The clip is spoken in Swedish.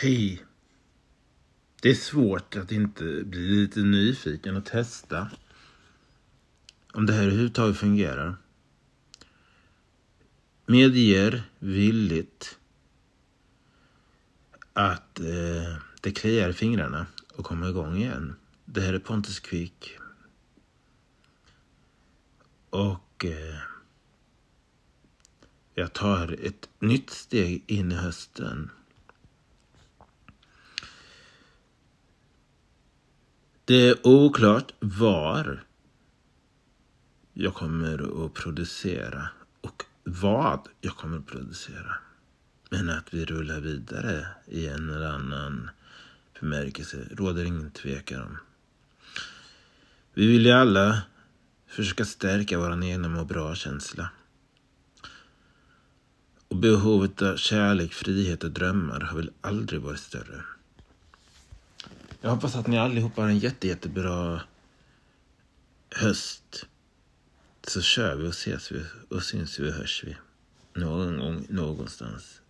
Hej. Det är svårt att inte bli lite nyfiken och testa om det här överhuvudtaget fungerar. Medger villigt att eh, det kliar i fingrarna och kommer igång igen. Det här är Pontus Quick. Och eh, jag tar ett nytt steg in i hösten. Det är oklart var jag kommer att producera och vad jag kommer att producera. Men att vi rullar vidare i en eller annan bemärkelse råder ingen tvekan om. Vi vill ju alla försöka stärka vår egna må bra-känsla. Och behovet av kärlek, frihet och drömmar har väl aldrig varit större. Jag hoppas att ni allihopa har en jätte, jättebra höst. Så kör vi och ses vi och syns vi och hörs vi. Någon gång någonstans.